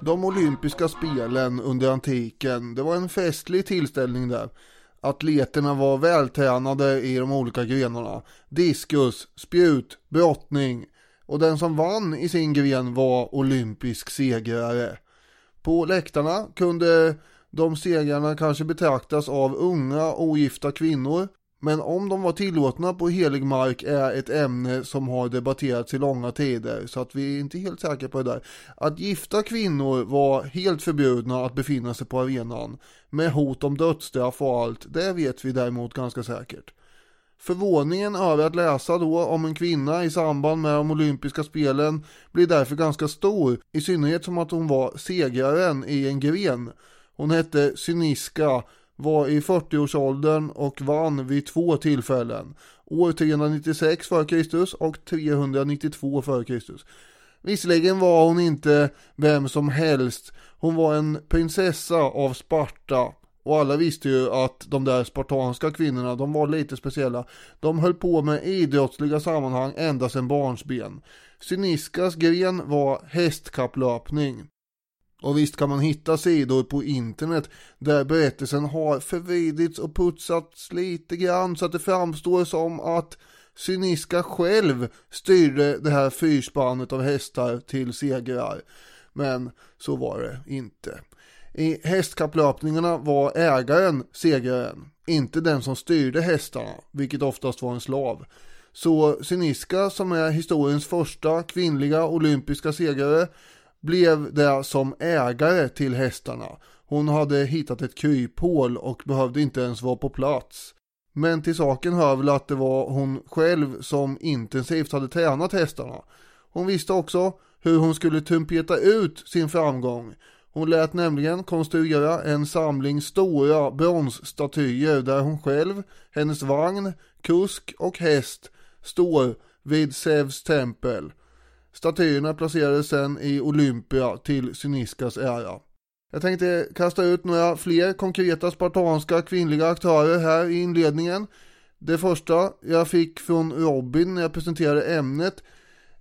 De olympiska spelen under antiken, det var en festlig tillställning där. Atleterna var vältränade i de olika grenarna. Diskus, spjut, brottning. Och den som vann i sin gren var olympisk segrare. På läktarna kunde de segrarna kanske betraktas av unga ogifta kvinnor men om de var tillåtna på helig mark är ett ämne som har debatterats i långa tider så att vi är inte helt säkra på det där. Att gifta kvinnor var helt förbjudna att befinna sig på arenan med hot om dödsstraff och allt, det vet vi däremot ganska säkert. Förvåningen över att läsa då om en kvinna i samband med de olympiska spelen blir därför ganska stor, i synnerhet som att hon var segraren i en gren. Hon hette Syniska var i 40-årsåldern och vann vid två tillfällen. År 396 f.Kr. och 392 f.Kr. Visserligen var hon inte vem som helst. Hon var en prinsessa av Sparta. Och alla visste ju att de där spartanska kvinnorna, de var lite speciella. De höll på med idrottsliga sammanhang ända sedan barnsben. Syniskas gren var hästkapplöpning. Och visst kan man hitta sidor på internet där berättelsen har förvridits och putsats lite grann så att det framstår som att Syniska själv styrde det här fyrspannet av hästar till segrar. Men så var det inte. I hästkapplöpningarna var ägaren segraren, inte den som styrde hästarna, vilket oftast var en slav. Så Syniska som är historiens första kvinnliga olympiska segrare blev det som ägare till hästarna. Hon hade hittat ett kryphål och behövde inte ens vara på plats. Men till saken hör väl att det var hon själv som intensivt hade tränat hästarna. Hon visste också hur hon skulle trumpeta ut sin framgång. Hon lät nämligen konstruera en samling stora bronsstatyer där hon själv, hennes vagn, kusk och häst står vid Zeus tempel. Statyerna placerades sen i Olympia till Syniskas ära. Jag tänkte kasta ut några fler konkreta spartanska kvinnliga aktörer här i inledningen. Det första jag fick från Robin när jag presenterade ämnet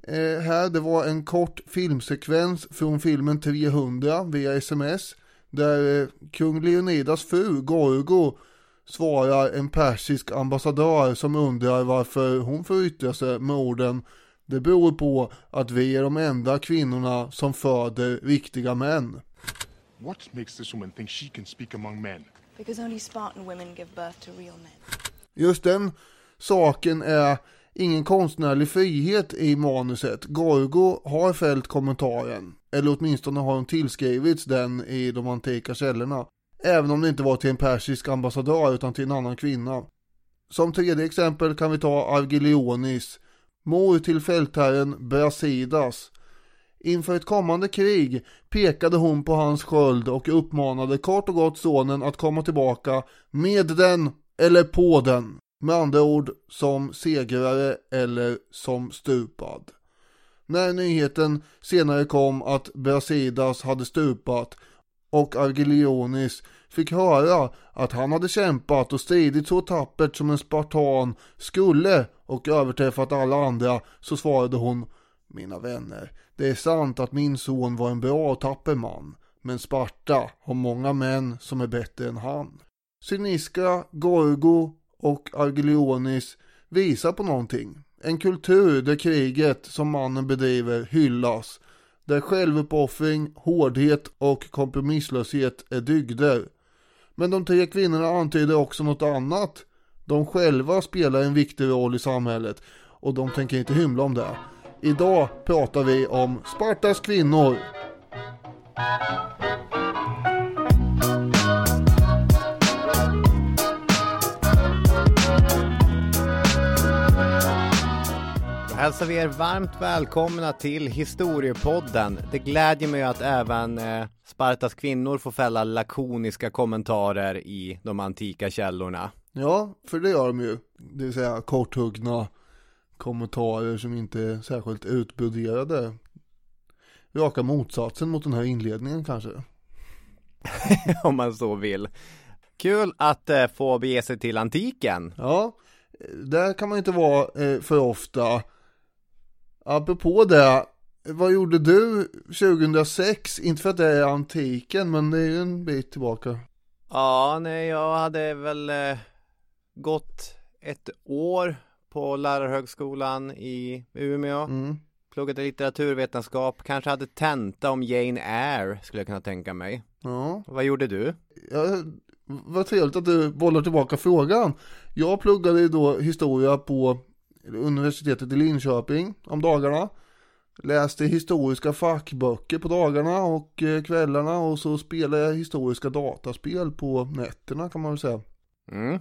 eh, här, det var en kort filmsekvens från filmen 300 via sms. Där eh, kung Leonidas fru Gorgo svarar en persisk ambassadör som undrar varför hon får yttra sig med orden det beror på att vi är de enda kvinnorna som föder riktiga män. What makes this woman think she can speak among men? Because only Spartan women give birth to real men. Just den saken är ingen konstnärlig frihet i manuset. Gorgo har fällt kommentaren, eller åtminstone har hon tillskrivits den i de antika källorna. Även om det inte var till en persisk ambassadör utan till en annan kvinna. Som tredje exempel kan vi ta Argilionis mor till fältherren Brasidas. Inför ett kommande krig pekade hon på hans sköld och uppmanade kort och gott sonen att komma tillbaka med den eller på den. Med andra ord som segrare eller som stupad. När nyheten senare kom att Brasidas hade stupat och Argilionis fick höra att han hade kämpat och stridit så tappert som en spartan skulle och överträffat alla andra så svarade hon Mina vänner, det är sant att min son var en bra och tapper man men Sparta har många män som är bättre än han. Cyniska, Gorgo och Argelionis visar på någonting. En kultur där kriget som mannen bedriver hyllas. Där självuppoffring, hårdhet och kompromisslöshet är dygder. Men de tre kvinnorna antyder också något annat. De själva spelar en viktig roll i samhället och de tänker inte hymla om det. Idag pratar vi om Spartas kvinnor. Då hälsar vi er varmt välkomna till Historiepodden. Det glädjer mig att även eh, Spartas kvinnor får fälla lakoniska kommentarer i de antika källorna. Ja, för det gör de ju. Det vill säga korthuggna kommentarer som inte är särskilt utbroderade. Raka motsatsen mot den här inledningen kanske. Om man så vill. Kul att eh, få bege sig till antiken. Ja, där kan man inte vara eh, för ofta. Apropå det, vad gjorde du 2006? Inte för att det är antiken, men det är ju en bit tillbaka. Ja, nej, jag hade väl eh, gått ett år på lärarhögskolan i Umeå. Mm. Pluggade litteraturvetenskap, kanske hade tenta om Jane Eyre skulle jag kunna tänka mig. Ja, Vad gjorde du? ja, vad trevligt att du bollar tillbaka frågan. Jag pluggade ju då historia på universitetet i Linköping om dagarna. Läste historiska fackböcker på dagarna och eh, kvällarna och så spelade jag historiska dataspel på nätterna kan man väl säga. Mm.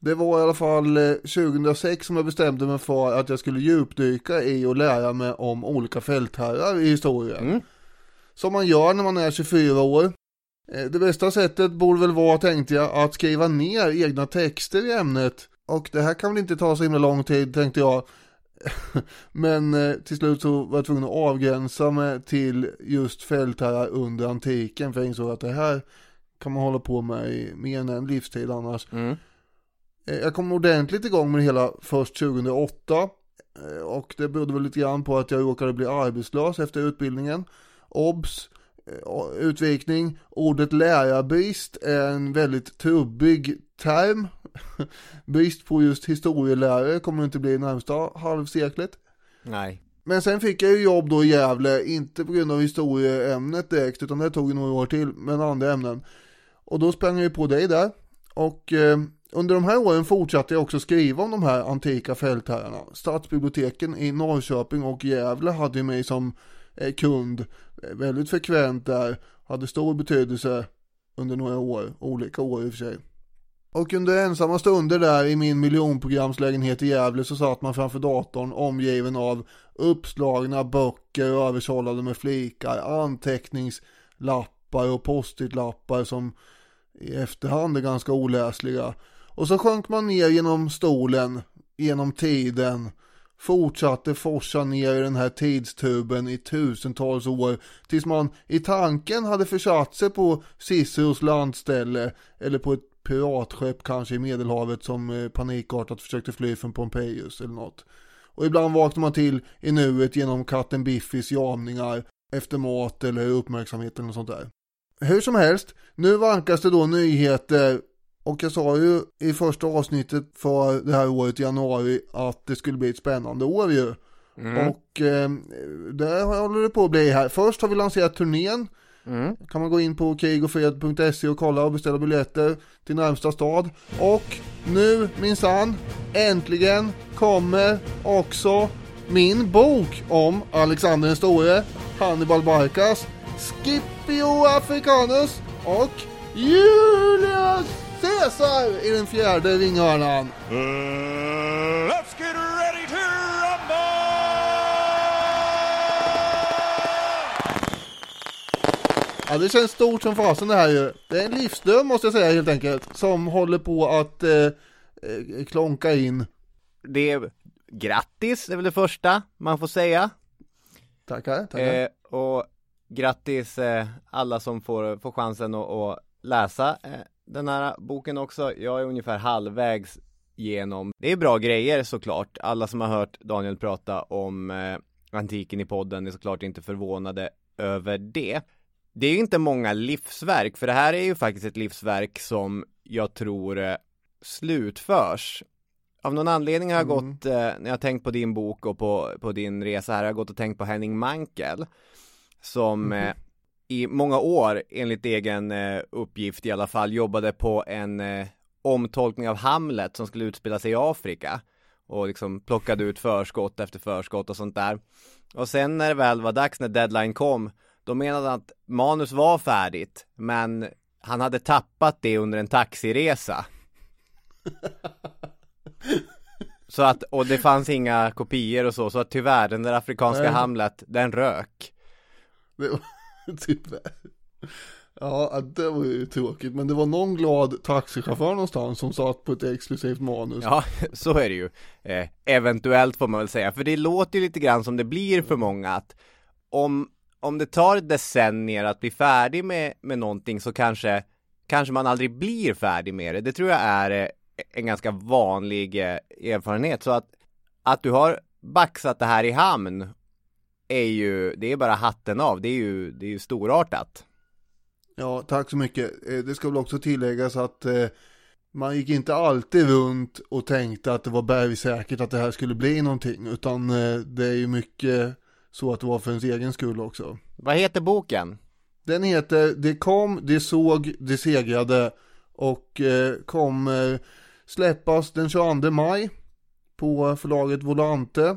Det var i alla fall eh, 2006 som jag bestämde mig för att jag skulle djupdyka i och lära mig om olika fältherrar i historien. Mm. Som man gör när man är 24 år. Eh, Det bästa sättet borde väl vara, tänkte jag, att skriva ner egna texter i ämnet. Och det här kan väl inte ta så himla lång tid, tänkte jag. Men eh, till slut så var jag tvungen att avgränsa mig till just fältherrar under antiken. För jag insåg att det här kan man hålla på med i mer än en livstid annars. Mm. Eh, Jag kom ordentligt igång med det hela först 2008 eh, och det berodde väl lite grann på att jag råkade bli arbetslös efter utbildningen. OBS, eh, utvikning, ordet lärarbrist är en väldigt trubbig term. Brist på just historielärare kommer det inte bli närmsta halvseklet. Nej. Men sen fick jag ju jobb då i Gävle, inte på grund av historieämnet direkt, utan det tog några år till, men andra ämnen. Och då sprang jag ju på dig där. Och under de här åren fortsatte jag också skriva om de här antika fältherrarna. Stadsbiblioteken i Norrköping och Gävle hade ju mig som eh, kund eh, väldigt frekvent där. Hade stor betydelse under några år, olika år i och för sig. Och under ensamma stunder där i min miljonprogramslägenhet i Gävle så satt man framför datorn omgiven av uppslagna böcker översållade med flikar, anteckningslappar och post-it-lappar som i efterhand är ganska oläsliga. Och så sjönk man ner genom stolen, genom tiden, fortsatte forsa ner i den här tidstuben i tusentals år tills man i tanken hade försatt sig på Ciceros landställe eller på ett piratskepp kanske i medelhavet som eh, panikartat försökte fly från Pompejus eller något. Och ibland vaknar man till i nuet genom katten Biffis jamningar efter mat eller uppmärksamhet eller något sånt där. Hur som helst, nu vankas det då nyheter och jag sa ju i första avsnittet för det här året i januari att det skulle bli ett spännande år ju. Mm. Och eh, det håller det på att bli här. Först har vi lanserat turnén. Mm. Kan man gå in på krigofred.se och kolla och beställa biljetter till närmsta stad. Och nu minsann, äntligen kommer också min bok om Alexander den store, Hannibal Barcas, Scipio Africanus och Julius Caesar i den fjärde ringhörnan. Let's get ready to rumble! Ja det känns stort som fasen det här ju. Det är en livsdröm måste jag säga helt enkelt. Som håller på att eh, eh, klonka in. Det är grattis, det är väl det första man får säga. Tackar, tackar. Eh, och grattis eh, alla som får, får chansen att, att läsa eh, den här boken också. Jag är ungefär halvvägs genom. Det är bra grejer såklart. Alla som har hört Daniel prata om eh, antiken i podden är såklart inte förvånade över det. Det är ju inte många livsverk, för det här är ju faktiskt ett livsverk som jag tror eh, slutförs. Av någon anledning har jag Mm. gått, eh, när jag har tänkt på din bok och på, på din resa här, har jag gått och tänkt på Henning Mankell. Som eh, i många år, enligt egen eh, uppgift i alla fall, jobbade på en eh, omtolkning av Hamlet som skulle utspela sig i Afrika. Och liksom plockade ut förskott efter förskott och sånt där. Och sen när det väl var dags, när deadline kom, då menade han att manus var färdigt, men han hade tappat det under en taxiresa. Så att, och det fanns inga kopior och så, så att tyvärr, den där afrikanska Nej. Hamlet, den rök. Det tyvärr. Ja, det var ju tråkigt. Men det var någon glad taxichaufför någonstans som satt på ett exklusivt manus. Ja, så är det ju. Eh, eventuellt får man väl säga, för det låter ju lite grann som det blir för många att om, om det tar decennier att bli färdig med, med någonting så kanske, kanske man aldrig blir färdig med det. Det tror jag är eh, en ganska vanlig eh, erfarenhet. Så att, att du har baxat det här i hamn är ju, det är bara hatten av, det är ju, det är ju storartat. Ja, tack så mycket. Eh, Det ska väl också tilläggas att eh, man gick inte alltid runt och tänkte att det var bergsäkert att det här skulle bli någonting, utan eh, det är ju mycket så att det var för ens egen skull också. Vad heter boken? Den heter Det kom, det såg, det segrade och eh, kommer släppas den 22 maj på förlaget Volante.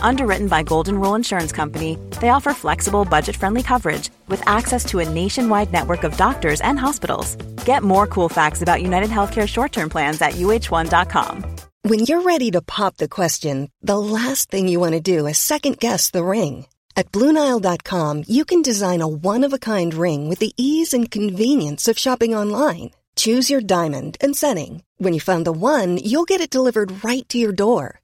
Underwritten by Golden Rule Insurance Company, they offer flexible, budget friendly coverage with access to a nationwide network of doctors and hospitals. Get more cool facts about United Healthcare short term plans at uh1.com. When you're ready to pop the question, the last thing you want to do is second guess the ring. At Bluenile.com, you can design a one of a kind ring with the ease and convenience of shopping online. Choose your diamond and setting. When you find the one, you'll get it delivered right to your door.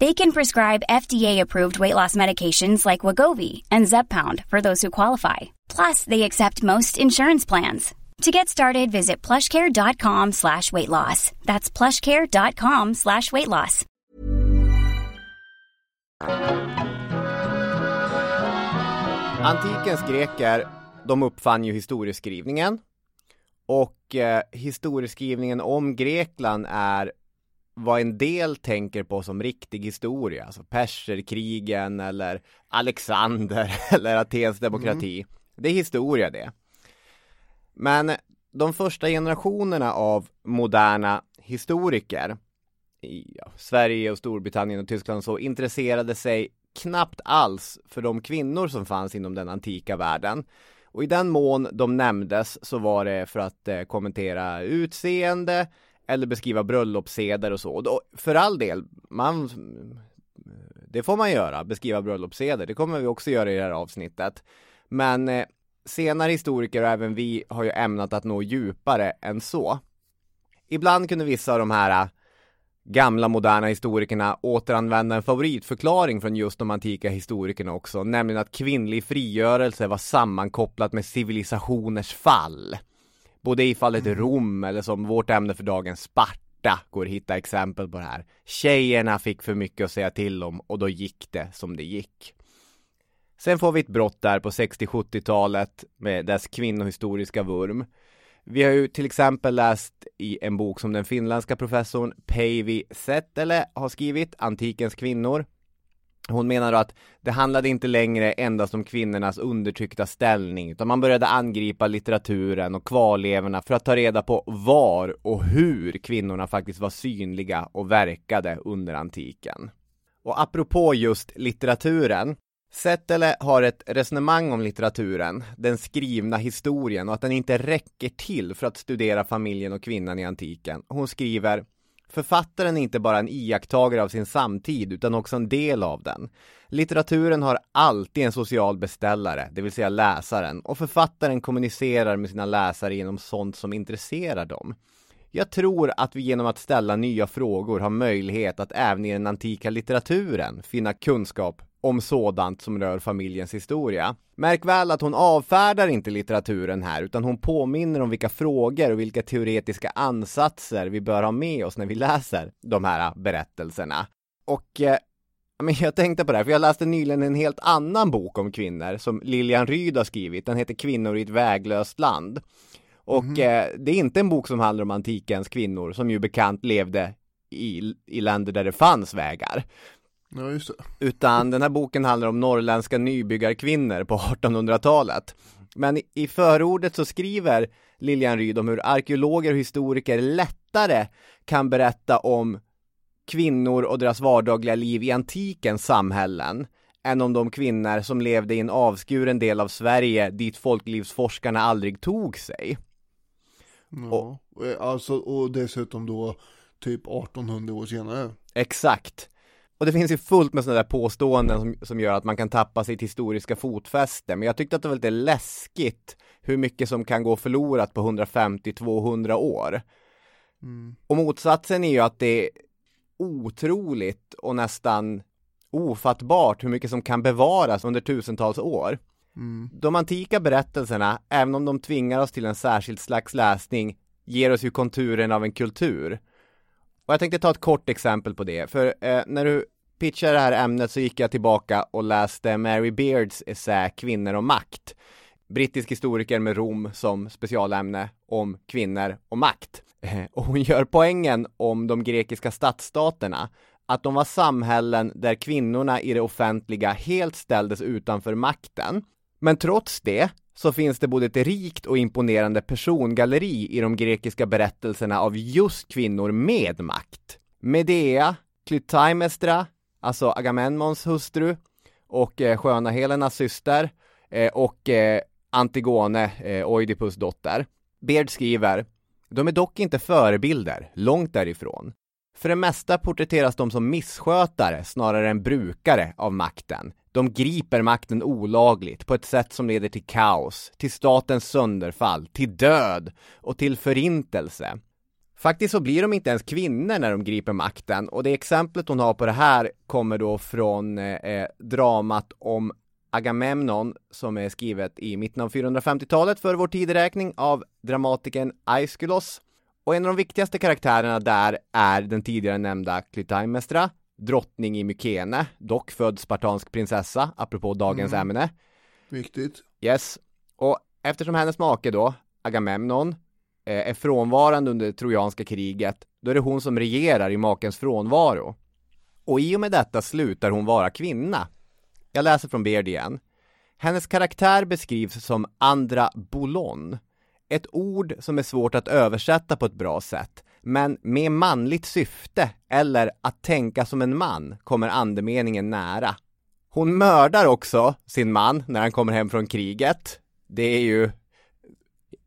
They can prescribe FDA-approved weight loss medications like Wagovi and Zepbound for those who qualify. Plus, they accept most insurance plans. To get started, visit plushcare.com slash weight loss. That's plushcare.com slash weight loss. Antikens greker, de uppfann ju historieskrivningen. Och eh, historieskrivningen om Grekland är vad en del tänker på som riktig historia, alltså perserkrigen eller Alexander eller Atens demokrati. Det är historia det. Men de första generationerna av moderna historiker i ja, Sverige och Storbritannien och Tyskland så intresserade sig knappt alls för de kvinnor som fanns inom den antika världen. Och i den mån de nämndes så var det för att eh, kommentera utseende eller beskriva bröllopsseder och så. Och då, för all del, man det får man göra, beskriva bröllopsseder. Det kommer vi också göra i det här avsnittet. Men eh, senare historiker och även vi har ju ämnat att nå djupare än så. Ibland kunde vissa av de här eh, gamla moderna historikerna återanvända en favoritförklaring från just de antika historikerna också, nämligen att kvinnlig frigörelse var sammankopplat med civilisationers fall. Både i fallet Rom eller som vårt ämne för dagen Sparta går att hitta exempel på det här. Tjejerna fick för mycket att säga till om och då gick det som det gick. Sen får vi ett brott där på 60-70-talet med dess kvinnohistoriska vurm. Vi har ju till exempel läst i en bok som den finländska professorn Päivi Settele har skrivit, Antikens kvinnor. Hon menar då att det handlade inte längre endast om kvinnornas undertryckta ställning, utan man började angripa litteraturen och kvarlevorna för att ta reda på var och hur kvinnorna faktiskt var synliga och verkade under antiken. Och apropå just litteraturen, Settele har ett resonemang om litteraturen, den skrivna historien och att den inte räcker till för att studera familjen och kvinnan i antiken. Hon skriver Författaren är inte bara en iakttagare av sin samtid utan också en del av den. Litteraturen har alltid en social beställare, det vill säga läsaren, och författaren kommunicerar med sina läsare genom sånt som intresserar dem. Jag tror att vi genom att ställa nya frågor har möjlighet att även i den antika litteraturen finna kunskap om sådant som rör familjens historia. Märk väl att hon avfärdar inte litteraturen här, utan hon påminner om vilka frågor och vilka teoretiska ansatser vi bör ha med oss när vi läser de här berättelserna. Och eh, men jag tänkte på det här, för jag läste nyligen en helt annan bok om kvinnor som Lilian Ryd har skrivit. Den heter Kvinnor i ett väglöst land. Och eh, det är inte en bok som handlar om antikens kvinnor som ju bekant levde i, i länder där det fanns vägar. Ja, just det. Utan den här boken handlar om norrländska nybyggarkvinnor på 1800-talet. Men i förordet så skriver Lilian Ryd om hur arkeologer och historiker lättare kan berätta om kvinnor och deras vardagliga liv i antikens samhällen än om de kvinnor som levde i en avskuren del av Sverige dit folklivsforskarna aldrig tog sig. Ja, och, alltså, och dessutom då typ 1800 år senare. Exakt. Och det finns ju fullt med sådana där påståenden som, som gör att man kan tappa sitt historiska fotfäste. Men jag tyckte att det var lite läskigt hur mycket som kan gå förlorat på 150-200 år. Mm. Och motsatsen är ju att det är otroligt och nästan ofattbart hur mycket som kan bevaras under tusentals år. Mm. De antika berättelserna, även om de tvingar oss till en särskild slags läsning, ger oss ju konturen av en kultur. Och jag tänkte ta ett kort exempel på det, för eh, när du pitchade det här ämnet så gick jag tillbaka och läste Mary Beards essä Kvinnor och makt. Brittisk historiker med Rom som specialämne om kvinnor och makt. Och hon gör poängen om de grekiska stadsstaterna att de var samhällen där kvinnorna i det offentliga helt ställdes utanför makten. Men trots det så finns det både ett rikt och imponerande persongalleri i de grekiska berättelserna av just kvinnor med makt. Medea, Clytaimestra, alltså Agamemnons hustru, och eh, sköna Helenas syster, eh, och eh, Antigone, eh, Oidipus dotter. Beard skriver, de är dock inte förebilder, långt därifrån. För det mesta porträtteras de som misskötare snarare än brukare av makten. De griper makten olagligt på ett sätt som leder till kaos, till statens sönderfall, till död och till förintelse. Faktiskt så blir de inte ens kvinnor när de griper makten och det exemplet hon har på det här kommer då från eh, eh dramat om Agamemnon som är skrivet i mitten av 450-talet för vår tideräkning av dramatikern Aiskylos. Och en av de viktigaste karaktärerna där är den tidigare nämnda Klytaimnestra, drottning i Mykene, dock född spartansk prinsessa, apropå dagens Mm. ämne. Viktigt. Yes. Och eftersom hennes make då, Agamemnon, eh, är frånvarande under det trojanska kriget, då är det hon som regerar i makens frånvaro. Och i och med detta slutar hon vara kvinna. Jag läser från Beard igen. Hennes karaktär beskrivs som andra bolon. Ett ord som är svårt att översätta på ett bra sätt, men med manligt syfte eller att tänka som en man kommer andemeningen nära. Hon mördar också sin man när han kommer hem från kriget. Det är ju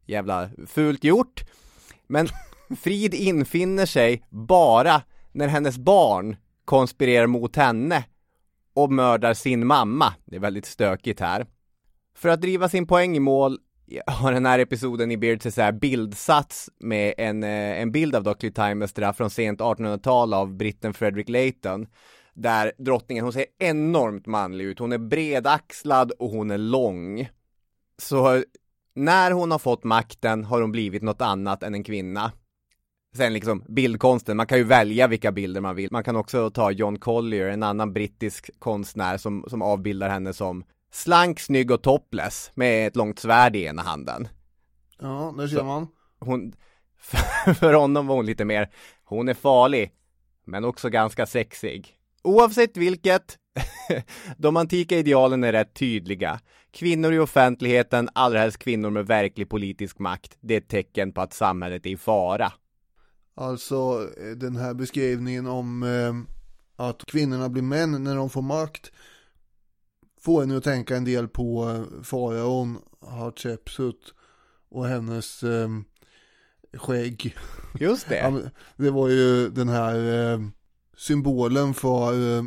jävla fult gjort. Men frid infinner sig bara när hennes barn konspirerar mot henne och mördar sin mamma. Det är väldigt stökigt här. För att driva sin poäng i mål har den här episoden i Beards så här bildsats med en, eh, en bild av Dr. där från sent 1800-tal av britten Frederick Layton. Där drottningen, hon ser enormt manlig ut. Hon är bredaxlad och hon är lång. Så när hon har fått makten har hon blivit något annat än en kvinna. Sen liksom bildkonsten, man kan ju välja vilka bilder man vill. Man kan också ta John Collier, en annan brittisk konstnär som, som avbildar henne som slank, snygg och topless med ett långt svärd i ena handen. Ja, där ser Så- man. Hon, för honom var hon lite mer, hon är farlig, men också ganska sexig. Oavsett vilket, de antika idealen är rätt tydliga. Kvinnor i offentligheten, allra helst kvinnor med verklig politisk makt, det är ett tecken på att samhället är i fara. Alltså eh, den här beskrivningen om eh, att kvinnorna blir män när de får makt får en att tänka en del på eh, faraon Hatshepsut och hennes eh, skägg. Just det. det var ju den här eh, symbolen för eh,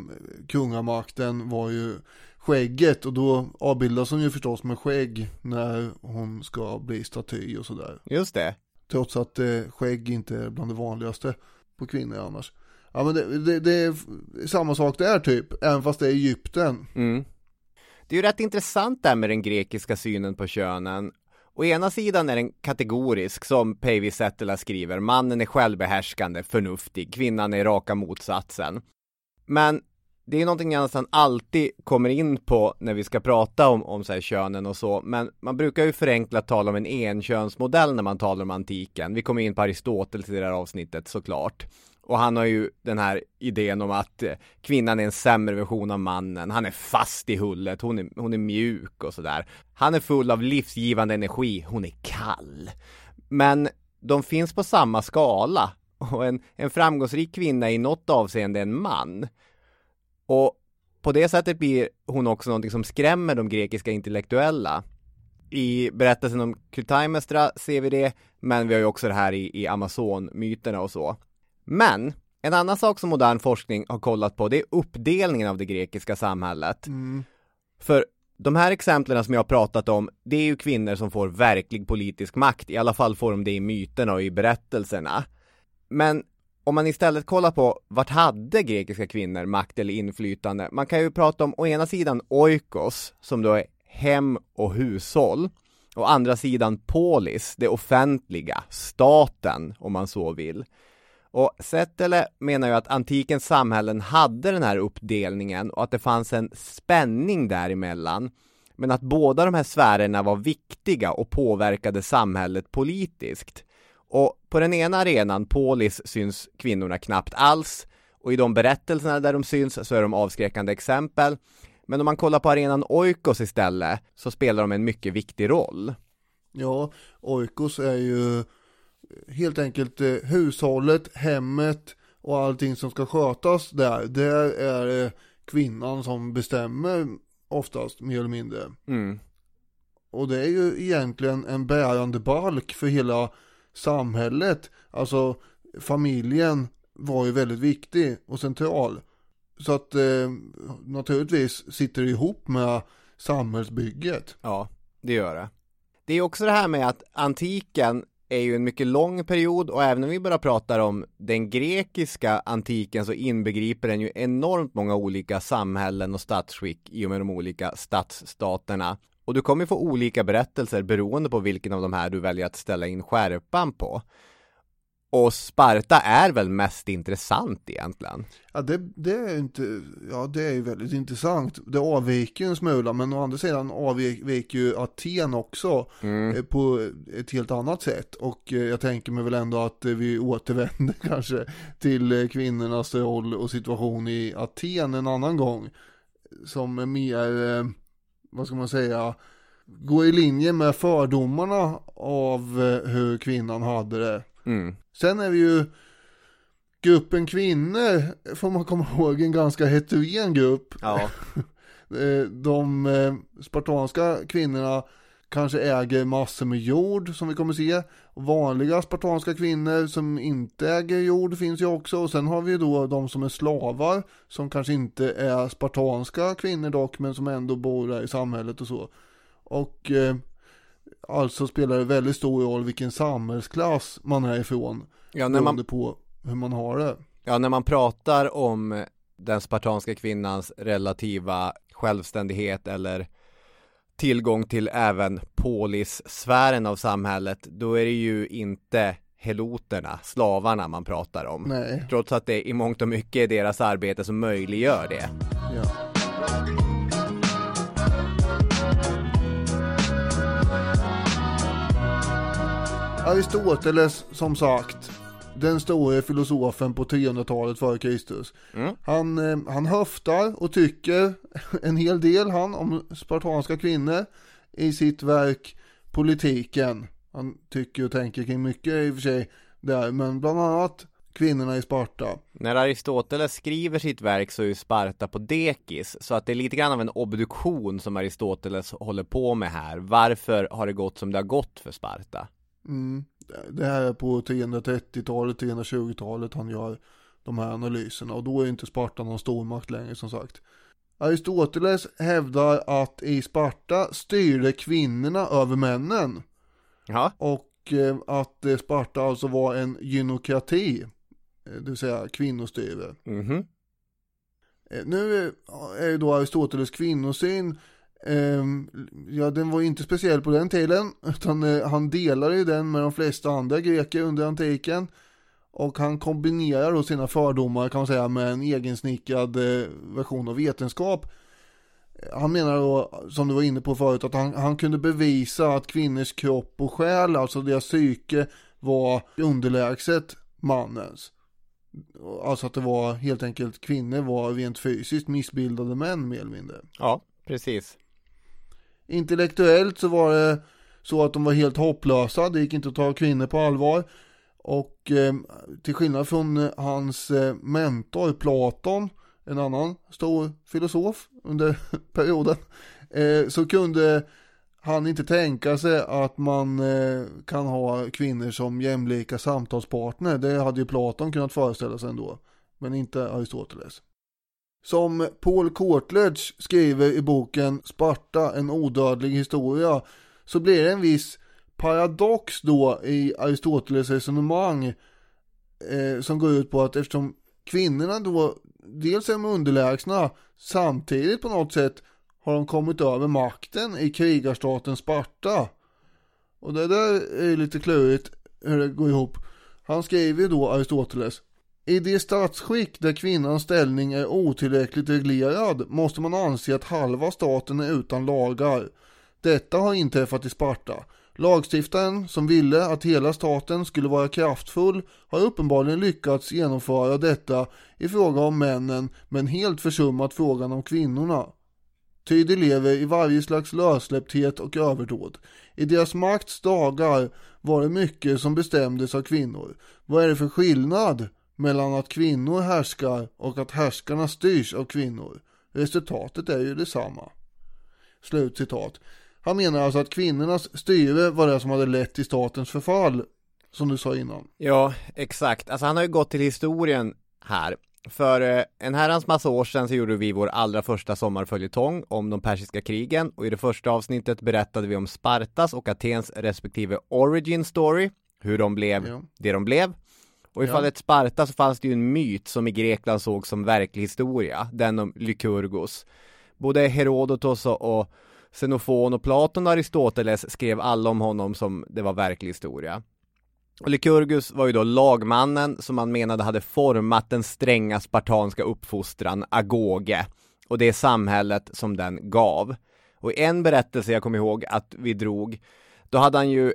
kungamakten var ju skägget och då avbildas hon ju förstås med skägg när hon ska bli staty och sådär. Just det. Trots att eh, skägg inte är bland det vanligaste på kvinnor annars. Ja men det, det, det är samma sak där typ, även fast det är Egypten. Mm. Det är ju rätt intressant där med den grekiska synen på könen. Å ena sidan är den kategorisk, som Päivi Settila skriver, mannen är självbehärskande, förnuftig, kvinnan är raka motsatsen. Men det är någonting jag nästan alltid kommer in på när vi ska prata om, om så här, könen och så, men man brukar ju förenklat tala om en enkönsmodell när man talar om antiken. Vi kommer in på Aristoteles i det här avsnittet såklart. Och han har ju den här idén om att eh, kvinnan är en sämre version av mannen. Han är fast i hullet, hon är, hon är mjuk och sådär. Han är full av livsgivande energi, hon är kall. Men de finns på samma skala och en, en framgångsrik kvinna är i något avseende en man. Och på det sättet blir hon också någonting som skrämmer de grekiska intellektuella. I berättelsen om Clytemnestra ser vi det, men vi har ju också det här i, i Amazon-myterna och så. Men en annan sak som modern forskning har kollat på det är uppdelningen av det grekiska samhället. För de här exemplen som jag har pratat om, det är ju kvinnor som får verklig politisk makt, i alla fall får de det i myterna och i berättelserna. Men om man istället kollar på vart hade grekiska kvinnor makt eller inflytande? Man kan ju prata om å ena sidan oikos, som då är hem och hushåll. Å andra sidan polis, det offentliga, staten om man så vill. Och Settele menar ju att antikens samhällen hade den här uppdelningen och att det fanns en spänning däremellan. Men att båda de här sfärerna var viktiga och påverkade samhället politiskt. Och på den ena arenan, polis, syns kvinnorna knappt alls. Och i de berättelserna där de syns så är de avskräckande exempel. Men om man kollar på arenan oikos istället så spelar de en mycket viktig roll. Ja, oikos är ju helt enkelt eh, hushållet, hemmet och allting som ska skötas där. Det är det kvinnan som bestämmer oftast mer eller mindre. Mm. Och det är ju egentligen en bärande balk för hela samhället. Alltså familjen var ju väldigt viktig och central. Så att eh, naturligtvis sitter det ihop med samhällsbygget. Ja, det gör det. Det är också det här med att antiken är ju en mycket lång period och även om vi bara pratar om den grekiska antiken så inbegriper den ju enormt många olika samhällen och statsskick i och med de olika stadsstaterna. Och du kommer få olika berättelser beroende på vilken av de här du väljer att ställa in skärpan på. Och Sparta är väl mest intressant egentligen? Ja det, det är inte, ja det är ju väldigt intressant. Det avviker ju en smula men å andra sidan avviker ju Aten också eh, på ett helt annat sätt. Och eh, jag tänker mig väl ändå att eh, vi återvänder kanske till kvinnornas roll och situation i Aten en annan gång. Som är mer, vad ska man säga, går i linje med fördomarna av hur kvinnan hade det. Mm. Sen är vi ju gruppen kvinnor, får man komma ihåg, en ganska heterogen grupp. Ja. Eh, De eh, spartanska kvinnorna kanske äger massor med jord som vi kommer se. Vanliga spartanska kvinnor som inte äger jord finns ju också. Och sen har vi då de som är slavar som kanske inte är spartanska kvinnor dock men som ändå bor där i samhället och så. Och eh, alltså spelar det väldigt stor roll vilken samhällsklass man är ifrån. Ja, när man på hur man har det. Ja, när man pratar om den spartanska kvinnans relativa självständighet eller tillgång till även polissfären av samhället, då är det ju inte heloterna, slavarna man pratar om. Nej. Trots att det i mångt och mycket är deras arbete som möjliggör det. Ja. Aristoteles som sagt den store filosofen på 300-talet före Kristus. Han, eh, han höftar och tycker en hel del han om spartanska kvinnor i sitt verk Politiken. Han tycker och tänker kring mycket i och för sig där, men bland annat kvinnorna i Sparta. När Aristoteles skriver sitt verk så är ju Sparta på dekis, så att det är lite grann av en obduktion som Aristoteles håller på med här. Varför har det gått som det har gått för Sparta? Mm. Det här är på 330-talet, 320-talet han gör de här analyserna och då är inte Sparta någon stormakt längre som sagt. Aristoteles hävdar att i Sparta styrde kvinnorna över männen Ja, och eh, att eh, Sparta alltså var en gynokrati, eh, det vill säga kvinnostyre. mhm. Eh, Nu är ju då Aristoteles kvinnosyn Ehm, ja, den var ju inte speciell på den tiden, utan eh, han delar ju den med de flesta andra greker under antiken. Och han kombinerar då sina fördomar kan man säga med en egensnickrad eh, version av vetenskap. Han menar då, som du var inne på förut, att han, han kunde bevisa att kvinnors kropp och själ, alltså deras psyke, var underlägset mannens. Alltså att det var helt enkelt kvinnor var rent fysiskt missbildade män mer eller mindre. Ja, precis. Intellektuellt så var det så att de var helt hopplösa, det gick inte att ta kvinnor på allvar. Och eh, till skillnad från eh, hans eh, mentor Platon, en annan stor filosof under perioden, eh, så kunde han inte tänka sig att man eh, kan ha kvinnor som jämlika samtalspartner. Det hade ju Platon kunnat föreställa sig ändå, men inte Aristoteles. Som Paul Courtledge skriver i boken Sparta, en odödlig historia, så blir det en viss paradox då i Aristoteles resonemang eh, som går ut på att eftersom kvinnorna då dels är de underlägsna samtidigt på något sätt har de kommit över makten i krigarstaten Sparta. Och det där är lite klurigt hur det går ihop. Han skriver då Aristoteles i det statsskick där kvinnans ställning är otillräckligt reglerad måste man anse att halva staten är utan lagar. Detta har inträffat i Sparta. Lagstiftaren som ville att hela staten skulle vara kraftfull har uppenbarligen lyckats genomföra detta i fråga om männen men helt försummat frågan om kvinnorna. Ty de lever i varje slags lössläppthet och överdåd. I deras makts dagar var det mycket som bestämdes av kvinnor. Vad är det för skillnad mellan att kvinnor härskar och att härskarna styrs av kvinnor? Resultatet är ju detsamma. Slutcitat. Han menar alltså att kvinnornas styre var det som hade lett till statens förfall, som du sa innan. Ja, exakt. Alltså han har ju gått till historien här. För eh, en herrans massa år sedan så gjorde vi vår allra första sommarföljetong om de persiska krigen och i det första avsnittet berättade vi om Spartas och Atens respektive origin story, hur de blev Ja. det de blev. Och i Ja. fallet Sparta så fanns det ju en myt som i Grekland såg som verklig historia, den om Lykurgos. Både Herodotos och, Xenofon och Platon och Aristoteles skrev alla om honom som det var verklig historia. Och Lykurgus var ju då lagmannen som man menade hade format den stränga spartanska uppfostran, agoge, och det samhället som den gav. Och i en berättelse jag kommer ihåg att vi drog, då hade han ju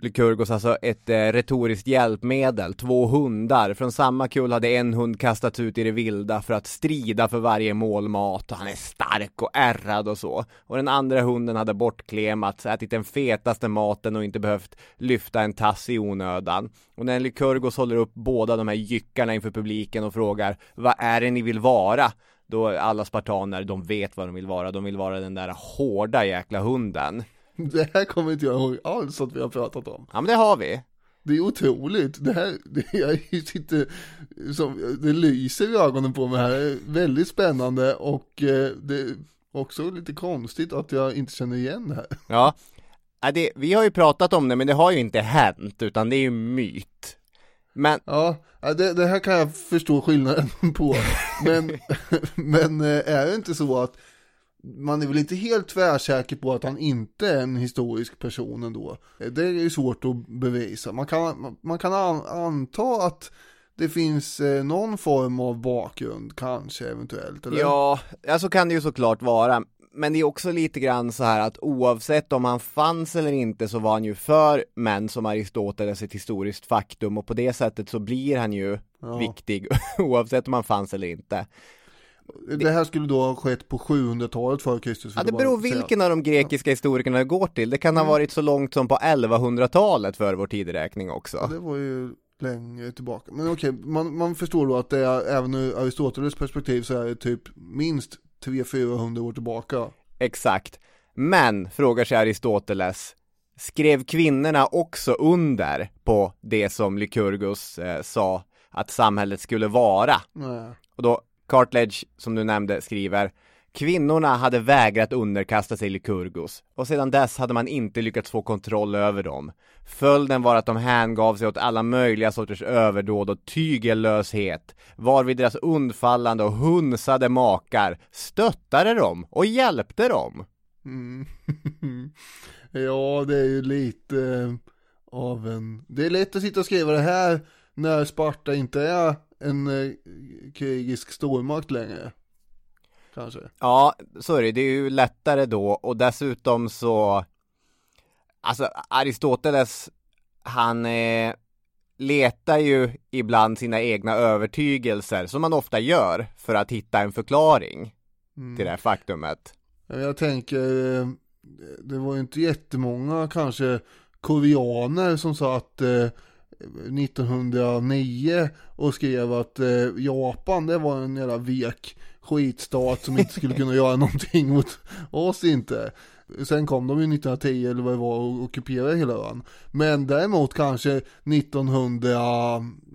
Lykurgos alltså ett eh, retoriskt hjälpmedel, två hundar. Från samma kull hade en hund kastats ut i det vilda för att strida för varje målmat och han är stark och ärrad och så. Och den andra hunden hade bortklemats, ätit den fetaste maten och inte behövt lyfta en tass i onödan. Och när Lykurgos håller upp båda de här jyckarna inför publiken och frågar Vad är det ni vill vara? Då alla spartaner, de vet vad de vill vara, de vill vara den där hårda jäkla hunden. Det här kommer inte jag ihåg alls att vi har pratat om. Ja men det har vi. Det är otroligt. Det här, det, jag sitter som, det lyser i ögonen på mig här. Det är väldigt spännande och eh, det är också lite konstigt att jag inte känner igen det här. Ja, det, vi har ju pratat om det men det har ju inte hänt utan det är ju myt. Men, Ja, ja, det, det här kan jag förstå skillnaden på. Men, men eh, är det inte så att man är väl inte helt tvärsäker på att han inte är en historisk person ändå. Det är ju svårt att bevisa. Man kan, man- kan an, anta att det finns eh, någon form av bakgrund, kanske eventuellt. Eller? ja, ja så kan det ju såklart vara. Men det är också lite grann så här att oavsett om han fanns eller inte så var han ju för män som Aristoteles ett historiskt faktum och på det sättet så blir han ju Ja. viktig oavsett om han fanns eller inte. Det här skulle då ha skett på 700-talet före Kristus. Ja, det beror vilken av de grekiska historikerna det går till. Det kan ha varit så långt som på 1100-talet för vår tideräkning också. Det var ju längre tillbaka. Men okej, man, man förstår då att det är, även ur Aristoteles perspektiv så är det typ minst 300-400 år tillbaka. Exakt. Men, frågar sig Aristoteles, skrev kvinnorna också under på det som Lykurgus eh, sa att samhället skulle vara? Nej. Och då, Cartledge, som du nämnde, skriver Kvinnorna hade vägrat underkasta sig Lykurgus och sedan dess hade man inte lyckats få kontroll över dem. Följden var att de hängav sig åt alla möjliga sorters överdåd och tygellöshet, varvid deras undfallande och hunsade makar stöttade dem och hjälpte dem. Mm. ja, det är ju lite eh, av en... Det är lätt att sitta och skriva det här när Sparta inte är en eh, krigisk stormakt längre. Kanske. Ja, så är det. Det är ju lättare då och dessutom så Alltså Aristoteles Han eh, letar ju ibland sina egna övertygelser, som man ofta gör, för att hitta en förklaring Mm. till det här faktumet. Jag tänker, eh, det var ju inte jättemånga kanske koreaner som satt eh, Eh, 1909 och skrev att eh, Japan det var en jävla vek skitstat som inte skulle kunna göra någonting mot oss inte. Sen kom de ju 1910 eller vad det var och ockuperade hela ön. Men däremot kanske 1900,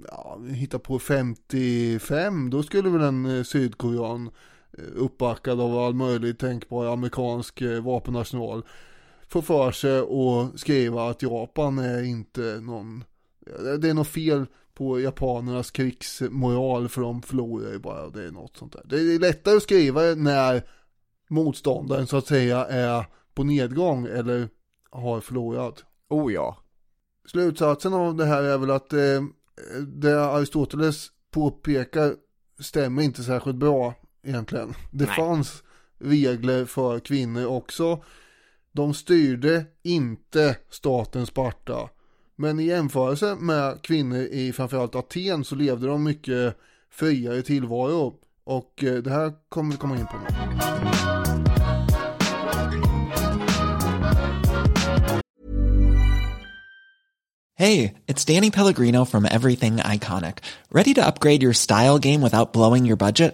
ja, hitta på 55, då skulle väl en eh, sydkorean eh, uppbackad av all möjlig tänkbar amerikansk eh, vapenarsenal få för sig och skriva att Japan är inte någon, det är något fel på japanernas krigsmoral för de förlorar ju bara, det är något sånt där. Det är lättare att skriva när motståndaren så att säga är på nedgång eller har förlorat. Oh ja. Slutsatsen av det här är väl att eh, det Aristoteles påpekar stämmer inte särskilt bra egentligen. Det Nej. fanns regler för kvinnor också. De styrde inte staten Sparta. Men i jämförelse med kvinnor i framförallt Aten så levde de mycket friare tillvaro. Och eh, det här kommer vi komma in på nu. Hej, det är Danny Pellegrino from Everything Iconic. Ready to upgrade your style game without blowing your budget?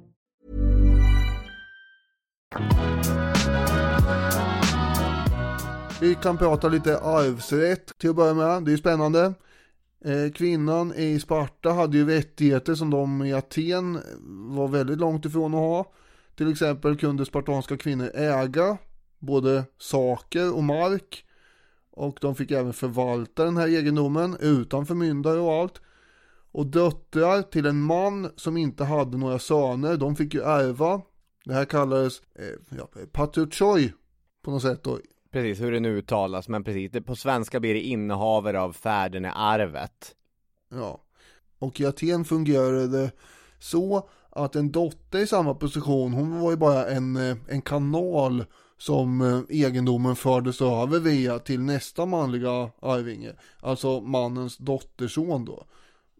Vi kan prata lite arvsrätt till att börja med, det är spännande. Eh, kvinnan i Sparta hade ju rättigheter som de i Aten var väldigt långt ifrån att ha. Till exempel kunde spartanska kvinnor äga både saker och mark. Och de fick även förvalta den här egendomen utan förmyndare och allt. Och döttrar till en man som inte hade några söner, de fick ju ärva. Det här kallades eh, ja, patriarchoi på något sätt då. Precis, hur det nu uttalas, men precis. Det, på svenska blir det innehavare av färden i arvet. Ja. Och i Aten fungerade det så att en dotter i samma position, hon var ju bara en, eh, en kanal som eh, egendomen fördes över via till nästa manliga arvinge. Alltså mannens dotterson då.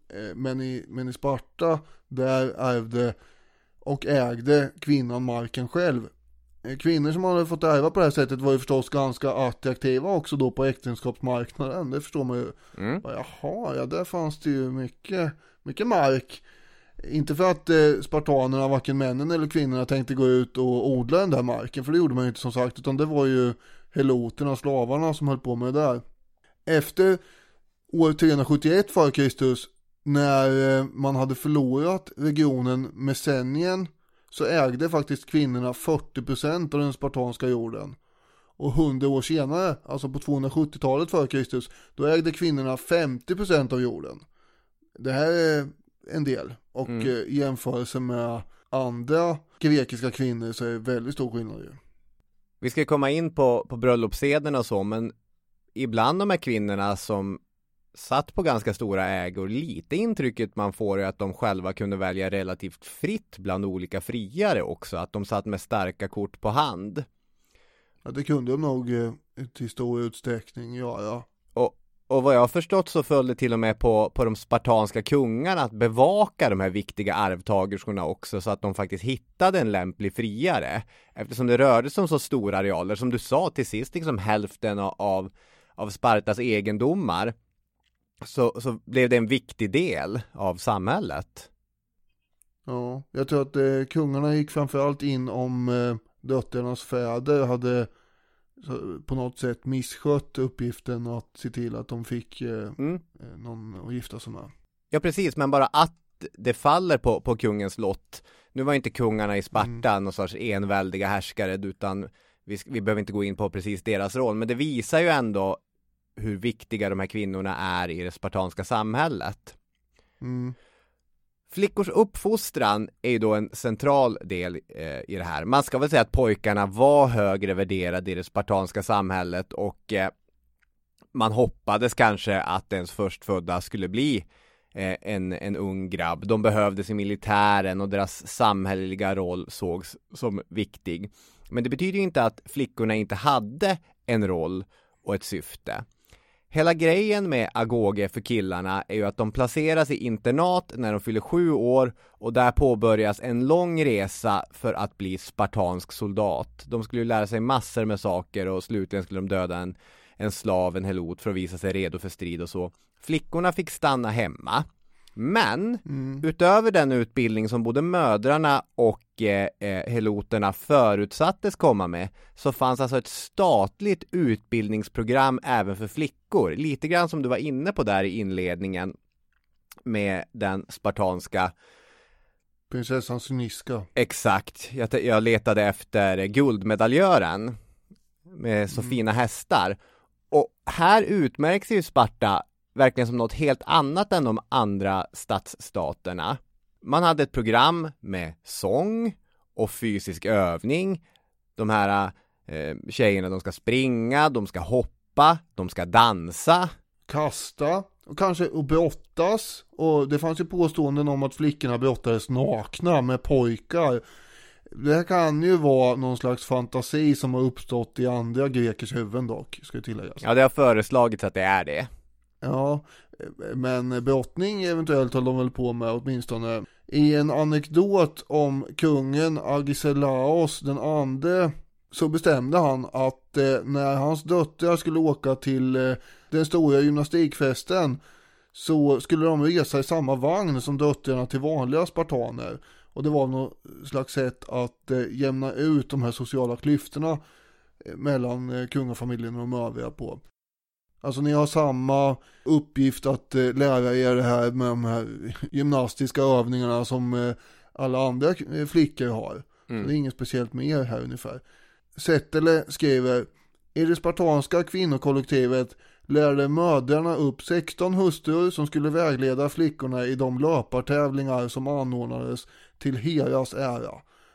Eh, Men i, men i Sparta, där ärvde och ägde kvinnan marken själv. Eh, Kvinnor som hade fått ärva på det här sättet var ju förstås ganska attraktiva också då på äktenskapsmarknaden. Det förstår man ju. Mm. Jaha, ja där fanns det ju mycket, mycket mark. Inte för att eh, spartanerna, varken männen eller kvinnorna tänkte gå ut och odla den där marken, för det gjorde man ju inte som sagt, utan det var ju heloterna, slavarna som höll på med det där. Efter år 371 f.Kr. när eh, man hade förlorat regionen Messenien så ägde faktiskt kvinnorna 40% av den spartanska jorden. Och 100 år senare, alltså på 270-talet f.Kr. då ägde kvinnorna 50% av jorden. Det här är en del. Och Mm. eh, i jämförelse med andra grekiska kvinnor så är det väldigt stor skillnad ju. Vi ska komma in på, på bröllopssederna och så, men ibland de här kvinnorna som satt på ganska stora ägor. Lite intrycket man får är att de själva kunde välja relativt fritt bland olika friare också. Att de satt med starka kort på hand. Ja, det kunde de nog eh, till stor utsträckning göra. Och, och vad jag har förstått så följde till och med på, på de spartanska kungarna att bevaka de här viktiga arvtagerskorna också så att de faktiskt hittade en lämplig friare. Eftersom det rörde sig om så stora arealer, som du sa till sist, liksom hälften av, av Spartas egendomar så, så blev det en viktig del av samhället. Ja, jag tror att eh, kungarna gick framförallt in om eh, döttrarnas fäder hade på något sätt misskött uppgiften att se till att de fick eh, Mm. eh, någon att gifta sig med. Ja precis, men bara att det faller på, på kungens lott. Nu var inte kungarna i Sparta Mm. någon sorts enväldiga härskare utan vi, vi behöver inte gå in på precis deras roll, men det visar ju ändå hur viktiga de här kvinnorna är i det spartanska samhället. Mm. Flickors uppfostran är ju då en central del eh, i det här. Man ska väl säga att pojkarna var högre värderade i det spartanska samhället och eh, man hoppades kanske att ens förstfödda skulle bli eh, en, en ung grabb. De behövdes i militären och deras samhälleliga roll sågs som viktig. Men det betyder ju inte att flickorna inte hade en roll och ett syfte. Hela grejen med agoge för killarna är ju att de placeras i internat när de fyller sju år och där påbörjas en lång resa för att bli spartansk soldat. De skulle ju lära sig massor med saker och slutligen skulle de döda en, en slav, en helot för att visa sig redo för strid och så. Flickorna fick stanna hemma. Men utöver den utbildning som både mödrarna och eh, eh, heloterna förutsattes komma med så fanns alltså ett statligt utbildningsprogram även för flickor. Lite grann som du var inne på där i inledningen med den spartanska Prinsessan Syniska. Exakt, jag, jag letade efter guldmedaljören med så fina hästar. Och här utmärks ju Sparta verkligen som något helt annat än de andra stadsstaterna. Man hade ett program med sång och fysisk övning. De här eh, tjejerna, de ska springa, de ska hoppa, de ska dansa. Kasta och kanske och brottas. Och det fanns ju påståenden om att flickorna brottades nakna med pojkar. Det här kan ju vara någon slags fantasi som har uppstått i andra grekers huvuden dock, ska ju tilläggas. Ja, det har föreslagits att det är det. Ja, men brottning eventuellt höll de väl på med åtminstone. I en anekdot om kungen Agesilaos den ande så bestämde han att eh, när hans döttrar skulle åka till eh, den stora gymnastikfesten så skulle de resa i samma vagn som döttrarna till vanliga spartaner. Och det var något slags sätt att eh, jämna ut de här sociala klyftorna eh, mellan eh, kungafamiljen och de övriga på. Alltså ni har samma uppgift att eh, lära er det här med de här gymnastiska övningarna som eh, alla andra eh, flickor har. Mm. Det är inget speciellt med er här ungefär. Settele skriver I det spartanska kvinnokollektivet lärde mödrarna upp 16 hustrur som skulle vägleda flickorna i de löpartävlingar som anordnades till Heras ära.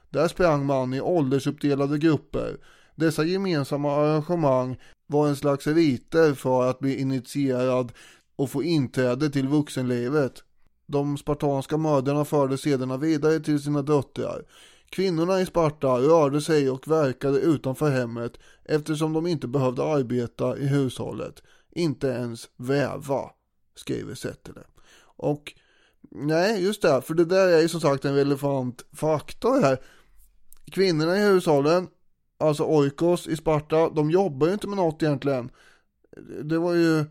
Där sprang man i åldersuppdelade grupper. Dessa gemensamma arrangemang var en slags riter för att bli initierad och få inträde till vuxenlivet. De spartanska mödrarna förde sederna vidare till sina döttrar. Kvinnorna i Sparta rörde sig och verkade utanför hemmet eftersom de inte behövde arbeta i hushållet, inte ens väva, skriver Settele. Och nej, just det, för det där är ju som sagt en relevant faktor här. Kvinnorna i hushållen, alltså oikos i Sparta, de jobbar ju inte med något egentligen. Det var ju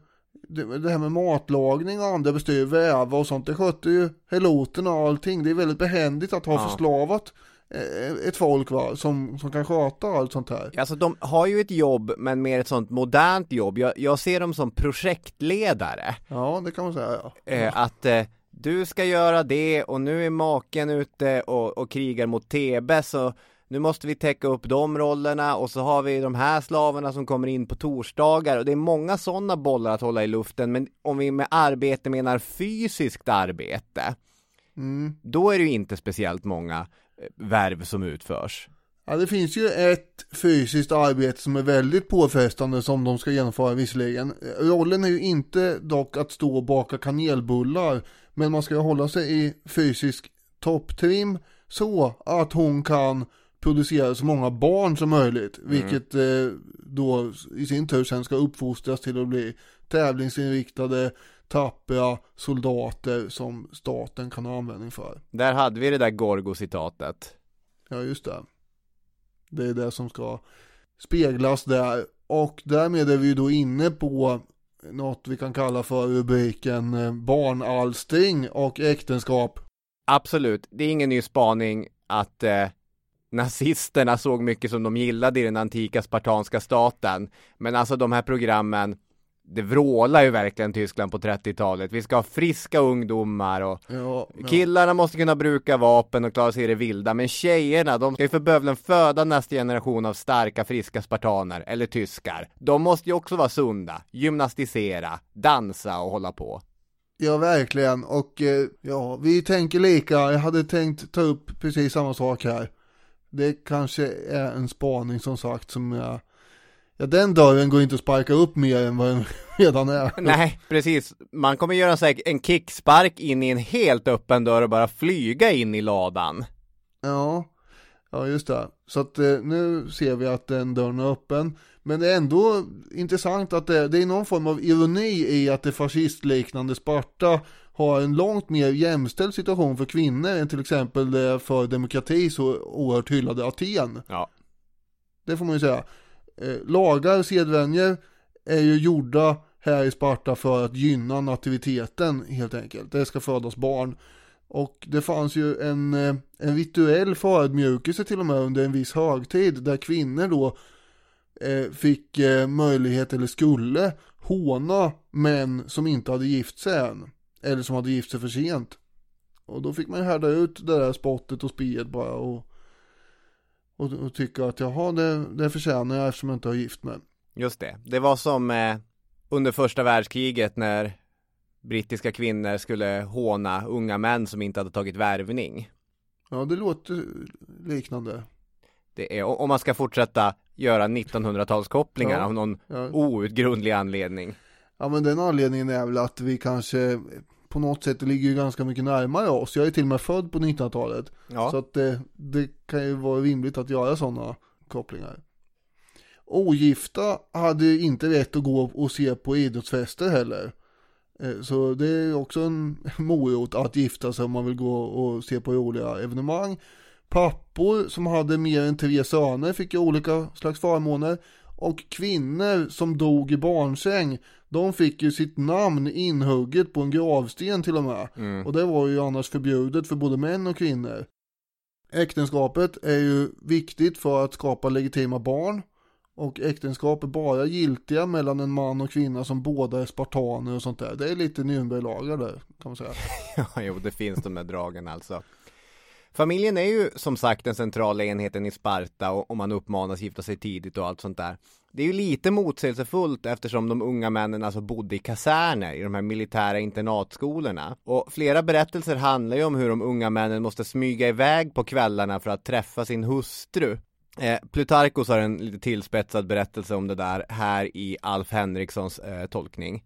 det, det här med matlagning och andra bestyr, väva och sånt, det skötte ju heloterna och allting. Det är väldigt behändigt att ha Ja. förslavat eh, ett folk va, som, som kan sköta allt sånt här. Alltså de har ju ett jobb men mer ett sånt modernt jobb. Jag, jag ser dem som projektledare. Ja, det kan man säga ja. Eh, att eh, du ska göra det och nu är maken ute och, och krigar mot Tebe så nu måste vi täcka upp de rollerna och så har vi de här slavarna som kommer in på torsdagar och det är många sådana bollar att hålla i luften men om vi med arbete menar fysiskt arbete Mm. då är det ju inte speciellt många eh, värv som utförs. Ja, det finns ju ett fysiskt arbete som är väldigt påfrestande som de ska genomföra visserligen. Rollen är ju inte dock att stå och baka kanelbullar, men man ska hålla sig i fysisk topptrim så att hon kan producera så många barn som möjligt, mm. vilket eh, då i sin tur sen ska uppfostras till att bli tävlingsinriktade, tappra soldater som staten kan ha användning för. Där hade vi det där Gorgo-citatet. Ja, just det. Det är det som ska speglas där. Och därmed är vi då inne på något vi kan kalla för rubriken eh, barnalstring och äktenskap. Absolut, det är ingen ny spaning att eh, nazisterna såg mycket som de gillade i den antika spartanska staten. Men alltså de här programmen det vrålar ju verkligen Tyskland på 30-talet. Vi ska ha friska ungdomar och ja, ja. killarna måste kunna bruka vapen och klara sig i det vilda. Men tjejerna, de ska ju för bövelen föda nästa generation av starka, friska spartaner eller tyskar. De måste ju också vara sunda, gymnastisera, dansa och hålla på. Ja, verkligen. Och eh, ja, vi tänker lika. Jag hade tänkt ta upp precis samma sak här. Det kanske är en spaning som sagt som jag Ja den dörren går inte att sparka upp mer än vad den redan är. Nej, precis. Man kommer göra en kickspark in i en helt öppen dörr och bara flyga in i ladan. Ja, ja just det. Så att eh, nu ser vi att den dörren är öppen. Men det är ändå intressant att det, det är någon form av ironi i att det fascistliknande Sparta har en långt mer jämställd situation för kvinnor än till exempel det för demokrati så oerhört hyllade Aten. Ja. Det får man ju säga eh, lagar, sedvänjor är ju gjorda här i Sparta för att gynna nativiteten helt enkelt. Det ska födas barn. Och det fanns ju en, eh, en rituell förödmjukelse till och med under en viss högtid där kvinnor då eh, fick eh, möjlighet eller skulle håna män som inte hade gift sig än. Eller som hade gift sig för sent. Och då fick man härda ut det där spottet och spiet bara och och, och tycka att jaha, det, det förtjänar jag eftersom jag inte har gift mig. Just det, det var som eh, under första världskriget när brittiska kvinnor skulle håna unga män som inte hade tagit värvning. Ja, det låter liknande. Det är, om man ska fortsätta göra 1900-talskopplingar ja, av någon ja. outgrundlig anledning. Ja, men den anledningen är väl att vi kanske på något sätt ligger ju ganska mycket närmare oss. Jag är till och med född på 1900-talet. Ja. Så att det, det kan ju vara rimligt att göra sådana kopplingar. Ogifta hade inte rätt att gå och se på idrottsfester heller. Eh, så det är också en morot att gifta sig om man vill gå och se på roliga evenemang. Pappor som hade mer än tre söner fick ju olika slags förmåner. Och kvinnor som dog i barnsäng de fick ju sitt namn inhugget på en gravsten till och med. Mm. Och det var ju annars förbjudet för både män och kvinnor. Äktenskapet är ju viktigt för att skapa legitima barn. Och äktenskap är bara giltiga mellan en man och kvinna som båda är spartaner och sånt där. Det är lite Nürnberglagar där kan man säga. ja, jo, det finns de där dragen alltså. Familjen är ju som sagt den centrala enheten i Sparta och, och man uppmanas gifta sig tidigt och allt sånt där. Det är ju lite motsägelsefullt eftersom de unga männen alltså bodde i kaserner i de här militära internatskolorna. Och flera berättelser handlar ju om hur de unga männen måste smyga iväg på kvällarna för att träffa sin hustru. Eh, Plutarkos har en lite tillspetsad berättelse om det där här i Alf Henrikssons eh, tolkning.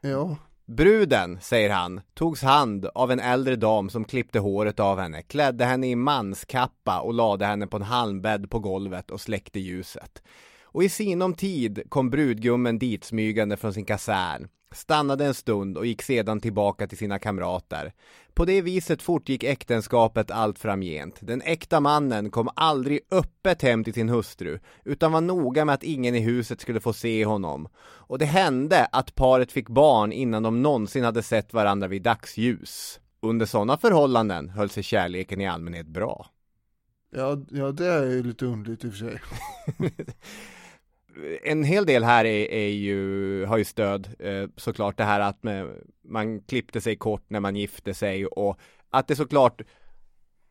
Ja. Bruden, säger han, togs hand av en äldre dam som klippte håret av henne, klädde henne i manskappa och lade henne på en halmbädd på golvet och släckte ljuset. Och i sinom tid kom brudgummen dit smygande från sin kasern, stannade en stund och gick sedan tillbaka till sina kamrater. På det viset fortgick äktenskapet allt framgent. Den äkta mannen kom aldrig öppet hem till sin hustru, utan var noga med att ingen i huset skulle få se honom. Och det hände att paret fick barn innan de någonsin hade sett varandra vid dagsljus. Under sådana förhållanden höll sig kärleken i allmänhet bra. Ja, ja det är ju lite underligt i och för sig. en hel del här är, är ju, har ju stöd eh, såklart det här att med man klippte sig kort när man gifte sig och att det såklart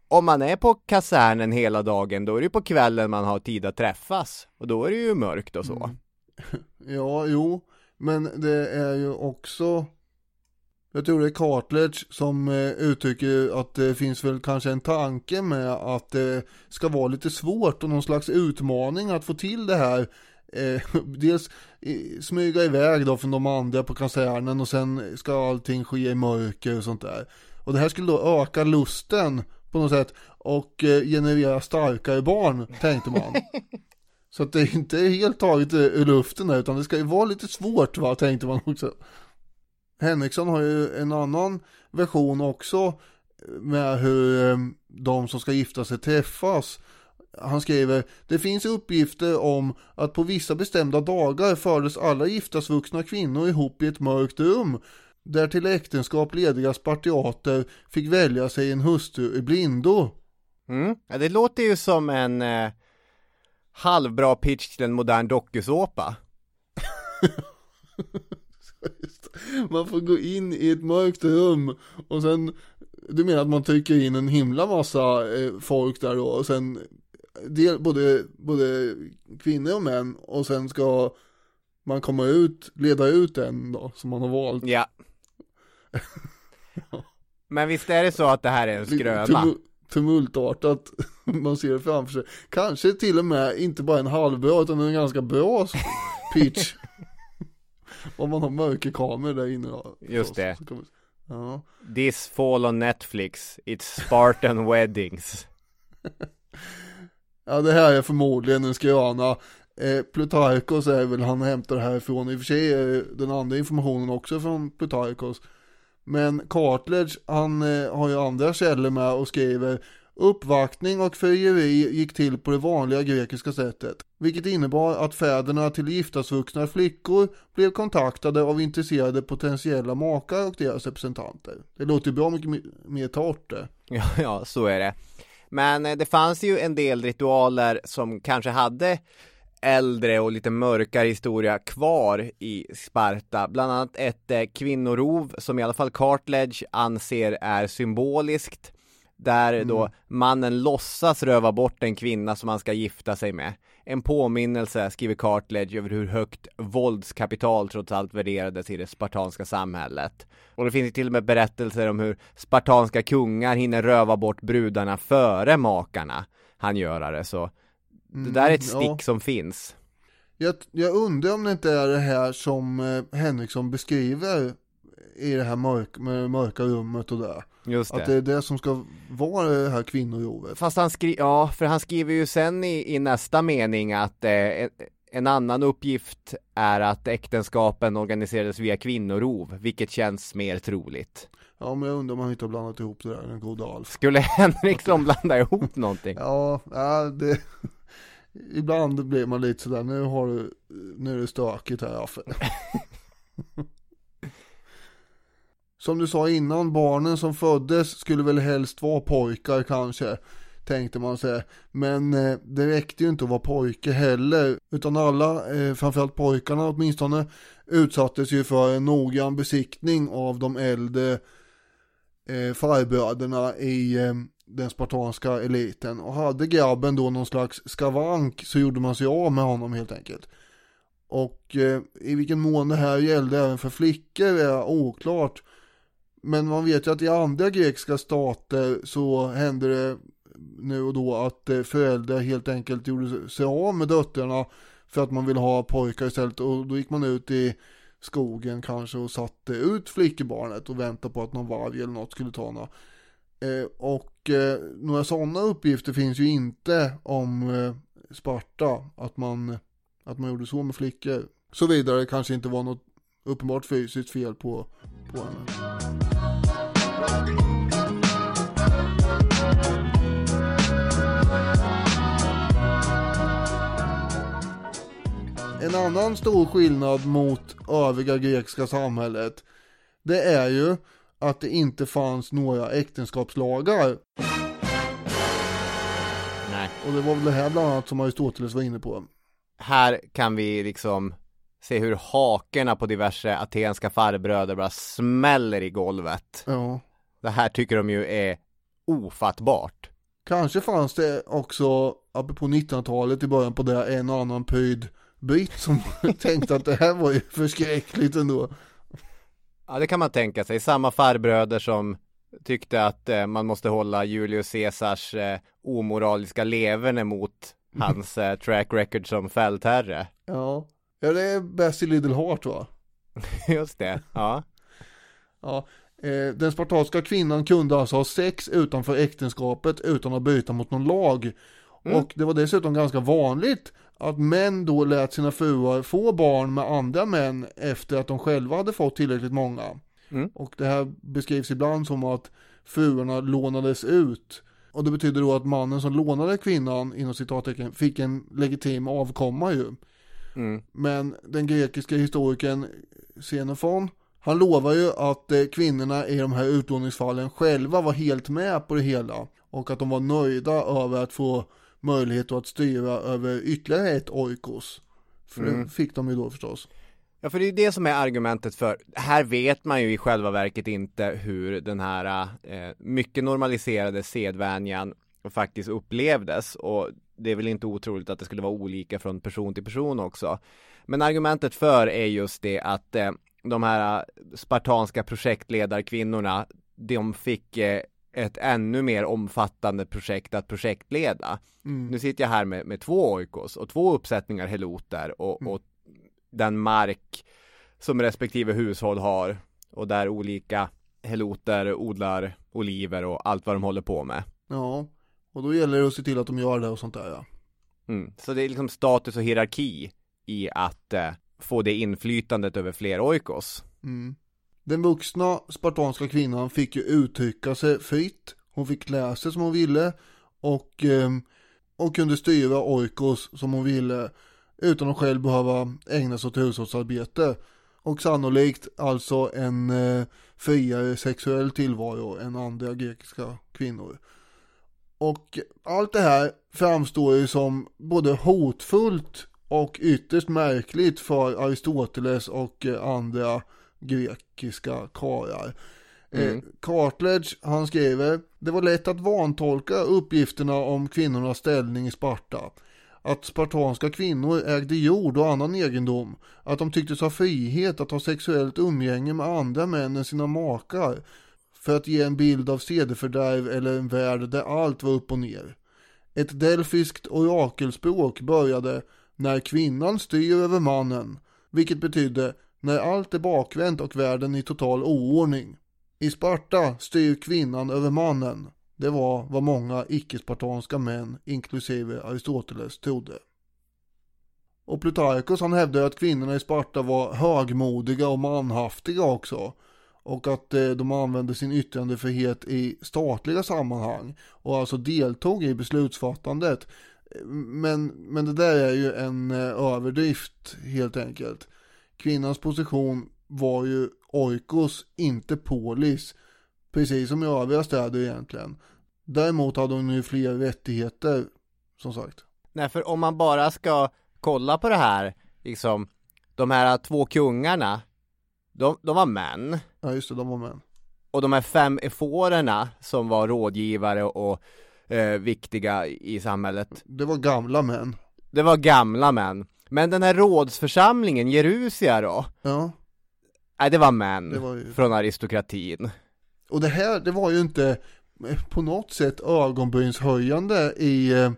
om man är på kasernen hela dagen då är det på kvällen man har tid att träffas och då är det ju mörkt och så. Mm. Ja, jo, men det är ju också Jag tror det är Cartledge som eh, uttrycker att det finns väl kanske en tanke med att det ska vara lite svårt och någon slags utmaning att få till det här. Eh, dels eh, smyga iväg då från de andra på kasernen och sen ska allting ske i mörker och sånt där. Och det här skulle då öka lusten på något sätt och eh, generera starkare barn tänkte man. Så att det inte är helt taget ur luften där, utan det ska ju vara lite svårt va, tänkte man också. Henriksson har ju en annan version också med hur eh, de som ska gifta sig träffas. Han skriver, det finns uppgifter om att på vissa bestämda dagar fördes alla giftasvuxna kvinnor ihop i ett mörkt rum där till äktenskap lediga spartiater fick välja sig en hustru i blindo. Mm. Ja, det låter ju som en eh, halvbra pitch till en modern dokusåpa. man får gå in i ett mörkt rum och sen Du menar att man trycker in en himla massa eh, folk där då och sen del, både, både kvinnor och män och sen ska man komma ut, leda ut en då som man har valt. Ja. Men visst är det så att det här är en skröna? Tum tumultartat, man ser det framför sig. Kanske till och med inte bara en halvbra utan en ganska bra pitch. Om man har mörkerkameror där inne då. Just det. Ja. This fall on Netflix, it's Spartan weddings ja det här är förmodligen en skröna. Eh, Plutarkos är väl han hämtar det här ifrån. I och för sig är den andra informationen också från Plutarkos. Men Cartledge, han eh, har ju andra källor med och skriver Uppvaktning och frieri gick till på det vanliga grekiska sättet, vilket innebar att fäderna till giftasvuxna flickor blev kontaktade av intresserade potentiella makar och deras representanter. Det låter bra mycket mer torrt det. Ja, ja, så är det. Men eh, det fanns ju en del ritualer som kanske hade äldre och lite mörkare historia kvar i Sparta, bland annat ett eh, kvinnorov som i alla fall Cartledge anser är symboliskt där mm. då mannen låtsas röva bort en kvinna som han ska gifta sig med. En påminnelse, skriver Cartledge, över hur högt våldskapital trots allt värderades i det spartanska samhället. Och det finns till och med berättelser om hur spartanska kungar hinner röva bort brudarna före makarna han gör det, så det där är ett mm, stick ja. som finns. Jag, jag, undrar om det inte är det här som eh, Henriksson beskriver i det här mörk, mörka rummet och det. Just det. Att det är det som ska vara det här kvinnorovet. Fast han skriver, ja, för han skriver ju sen i, i nästa mening att eh, en, en annan uppgift är att äktenskapen organiserades via kvinnorov, vilket känns mer troligt. Ja, men jag undrar om han inte har blandat ihop det där, den gode Alf. Skulle Henriksson blanda ihop någonting? Ja, ja det ibland blir man lite sådär, nu har du, nu är det stökigt här Affe. Som du sa innan, barnen som föddes skulle väl helst vara pojkar kanske, tänkte man sig. Men eh, det räckte ju inte att vara pojke heller, utan alla, eh, framförallt pojkarna åtminstone, utsattes ju för en noggrann besiktning av de äldre eh, farbröderna i eh, den spartanska eliten. Och hade grabben då någon slags skavank så gjorde man sig av med honom helt enkelt. Och eh, i vilken mån det här gällde även för flickor är oklart. Men man vet ju att i andra grekiska stater så hände det nu och då att eh, föräldrar helt enkelt gjorde sig av med döttrarna för att man ville ha pojkar istället och då gick man ut i skogen kanske och satte ut flickebarnet och väntade på att någon varg eller något skulle ta henne. Eh, och eh, några sådana uppgifter finns ju inte om eh, Sparta, att man, att man gjorde så med flickor. Såvida det kanske inte var något uppenbart fysiskt fel på, på henne. En annan stor skillnad mot övriga grekiska samhället det är ju att det inte fanns några äktenskapslagar. Nej. Och det var väl det här bland annat som Aristoteles var inne på. Här kan vi liksom se hur hakerna på diverse atenska farbröder bara smäller i golvet. Ja. Det här tycker de ju är ofattbart. Kanske fanns det också, apropå 1900-talet i början på det, en och annan pryd britt som tänkte att det här var ju förskräckligt ändå. Ja, det kan man tänka sig. Samma farbröder som tyckte att eh, man måste hålla Julius Caesars eh, omoraliska leverne mot hans eh, track record som fältherre. Ja. Ja, det är Basil Little Heart va? Just det, ja. Ja, den spartanska kvinnan kunde alltså ha sex utanför äktenskapet utan att bryta mot någon lag. Mm. Och det var dessutom ganska vanligt att män då lät sina fruar få barn med andra män efter att de själva hade fått tillräckligt många. Mm. Och det här beskrivs ibland som att fruarna lånades ut. Och det betyder då att mannen som lånade kvinnan inom citattecken fick en legitim avkomma ju. Mm. Men den grekiska historikern Xenofon han lovar ju att eh, kvinnorna i de här utlåningsfallen själva var helt med på det hela och att de var nöjda över att få möjlighet att styra över ytterligare ett oikos. För Mm. det fick de ju då förstås. Ja, för det är ju det som är argumentet för, här vet man ju i själva verket inte hur den här eh, mycket normaliserade sedvänjan faktiskt upplevdes och det är väl inte otroligt att det skulle vara olika från person till person också. Men argumentet för är just det att eh, de här spartanska projektledarkvinnorna, de fick eh, ett ännu mer omfattande projekt att projektleda. Mm. Nu sitter jag här med, med två oikos och två uppsättningar heloter och, och den mark som respektive hushåll har och där olika heloter odlar oliver och allt vad de håller på med. Ja, och då gäller det att se till att de gör det och sånt där ja. Mm. Så det är liksom status och hierarki i att eh, få det inflytandet över fler oikos. Mm. Den vuxna spartanska kvinnan fick ju uttrycka sig fritt. Hon fick klä sig som hon ville och, ehm, och kunde styra oikos som hon ville utan att själv behöva ägna sig åt hushållsarbete. Och sannolikt alltså en eh, friare sexuell tillvaro än andra grekiska kvinnor. Och allt det här framstår ju som både hotfullt och ytterst märkligt för Aristoteles och eh, andra grekiska karlar. Mm. Eh, Cartledge, han skriver, det var lätt att vantolka uppgifterna om kvinnornas ställning i Sparta. Att spartanska kvinnor ägde jord och annan egendom, att de tycktes ha frihet att ha sexuellt umgänge med andra män än sina makar, för att ge en bild av sedefördärv eller en värld där allt var upp och ner. Ett delfiskt orakelspråk började när kvinnan styr över mannen, vilket betydde när allt är bakvänt och världen i total oordning. I Sparta styr kvinnan över mannen. Det var vad många icke-spartanska män, inklusive Aristoteles, trodde. Och Plutarkos han hävdar att kvinnorna i Sparta var högmodiga och manhaftiga också. Och att eh, de använde sin yttrandefrihet i statliga sammanhang och alltså deltog i beslutsfattandet. Men, men det där är ju en eh, överdrift helt enkelt. Kvinnans position var ju oikos, inte polis. Precis som i övriga städer egentligen. Däremot hade hon ju fler rättigheter, som sagt. Nej, för om man bara ska kolla på det här, liksom, de här två kungarna, de, de var män. Ja, just det, de var män. Och de här fem eforerna som var rådgivare och eh, viktiga i samhället. Det var gamla män. Det var gamla män. Men den här rådsförsamlingen, Jerusia då? Ja. Nej, det var män Det var ju- från aristokratin. Och det här, det var ju inte eh, på något sätt ögonbrynshöjande i, eh,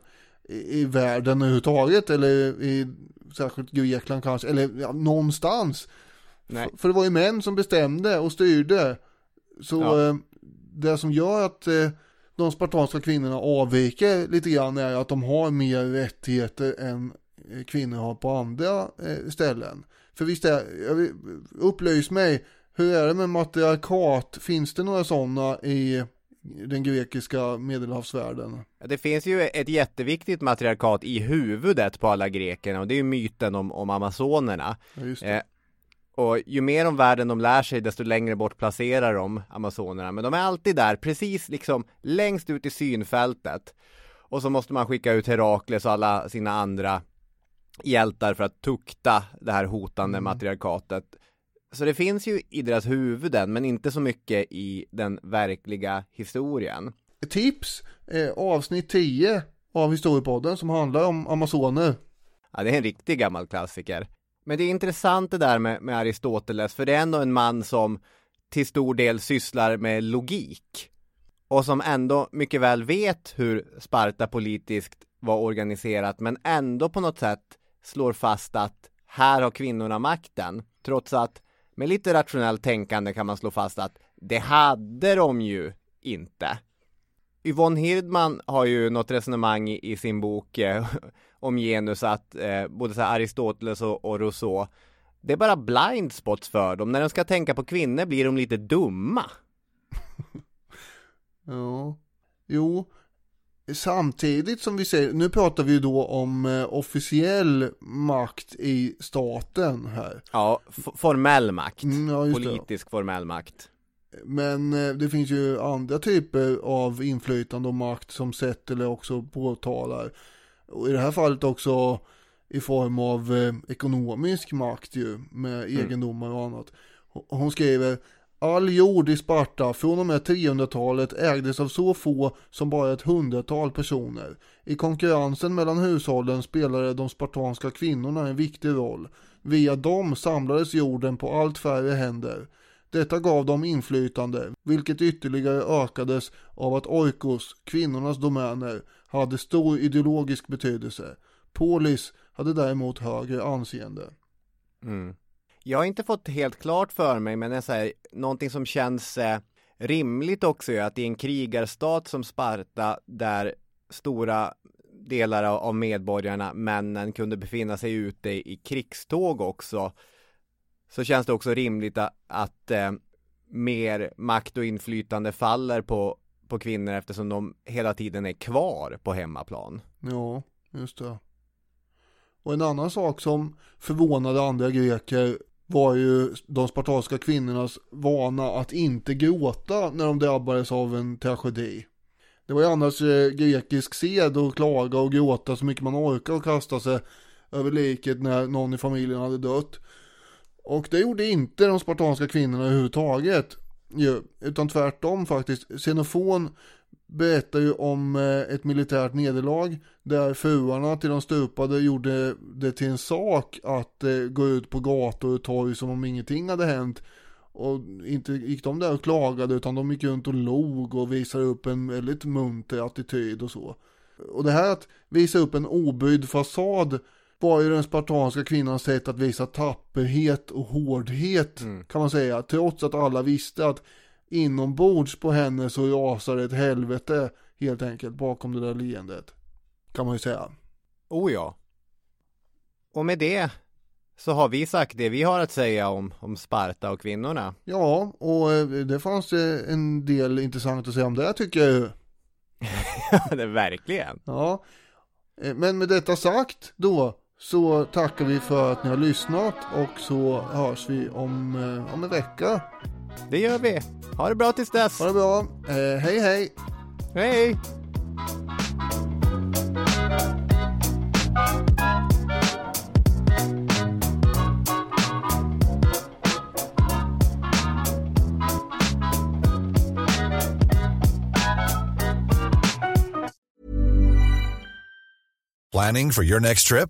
i, i världen överhuvudtaget eller i särskilt Grekland kanske, eller ja, någonstans. Nej. För det var ju män som bestämde och styrde. Så Ja. eh, det som gör att eh, de spartanska kvinnorna avviker lite grann är att de har mer rättigheter än eh, kvinnor har på andra eh, ställen. För visst är, upplys mig, hur är det med matriarkat? Finns det några sådana i den grekiska medelhavsvärlden? Det finns ju ett jätteviktigt matriarkat i huvudet på alla grekerna och det är ju myten om, om amazonerna. Ja, just det. Eh, och ju mer om världen de lär sig desto längre bort placerar de amazonerna. Men de är alltid där, precis liksom längst ut i synfältet. Och så måste man skicka ut Herakles och alla sina andra hjältar för att tukta det här hotande Mm. matriarkatet. Så det finns ju i deras huvuden men inte så mycket i den verkliga historien. Tips, eh, avsnitt 10 av historiepodden som handlar om amazoner. Ja, det är en riktig gammal klassiker. Men det är intressant det där med, med Aristoteles, för det är ändå en man som till stor del sysslar med logik och som ändå mycket väl vet hur Sparta politiskt var organiserat men ändå på något sätt slår fast att här har kvinnorna makten trots att med lite rationellt tänkande kan man slå fast att det hade de ju inte. Yvonne Hirdman har ju något resonemang i, i sin bok eh, om genus att eh, både så Aristoteles och, och Rousseau det är bara blind spots för dem. När de ska tänka på kvinnor blir de lite dumma. ja, jo, samtidigt som vi säger, nu pratar vi ju då om eh, officiell makt i staten här. Ja, formell makt. Mm, ja, Politisk det. formell makt. Men eh, det finns ju andra typer av inflytande och makt som Settele också påtalar. Och i det här fallet också i form av eh, ekonomisk makt ju med mm. egendomar och annat. Hon skriver All jord i Sparta från och med 300-talet ägdes av så få som bara ett hundratal personer. I konkurrensen mellan hushållen spelade de spartanska kvinnorna en viktig roll. Via dem samlades jorden på allt färre händer. Detta gav dem inflytande, vilket ytterligare ökades av att Oikos, kvinnornas domäner, hade stor ideologisk betydelse. Polis hade däremot högre anseende. Mm. Jag har inte fått helt klart för mig, men det är någonting som känns eh, rimligt också är att i en krigarstat som Sparta, där stora delar av medborgarna, männen, kunde befinna sig ute i krigståg också, så känns det också rimligt att, att eh, mer makt och inflytande faller på, på kvinnor eftersom de hela tiden är kvar på hemmaplan. Ja, just det. Och en annan sak som förvånade andra greker var ju de spartanska kvinnornas vana att inte gråta när de drabbades av en tragedi. Det var ju annars eh, grekisk sed att klaga och gråta så mycket man orkar och kasta sig över liket när någon i familjen hade dött. Och det gjorde inte de spartanska kvinnorna överhuvudtaget. Ju, utan tvärtom faktiskt. Xenofon berättar ju om eh, ett militärt nederlag där fruarna till de stupade gjorde det till en sak att eh, gå ut på gator och torg som om ingenting hade hänt. Och inte gick de där och klagade utan de gick runt och log och visade upp en väldigt munter attityd och så. Och det här att visa upp en obrydd fasad var ju den spartanska kvinnans sätt att visa tapperhet och hårdhet mm. kan man säga. Trots att alla visste att inombords på henne så rasar ett helvete helt enkelt bakom det där leendet. Kan man ju säga. Oh ja. Och med det så har vi sagt det vi har att säga om, om Sparta och kvinnorna. Ja, och eh, det fanns en del intressant att säga om det tycker jag ju. Ja, det verkligen. Ja, eh, men med detta sagt då så tackar vi för att ni har lyssnat och så hörs vi om, eh, om en vecka. Det gör vi. Ha det bra tills dess. Ha det bra. Eh, hej hej. Hej. Planning for your next trip?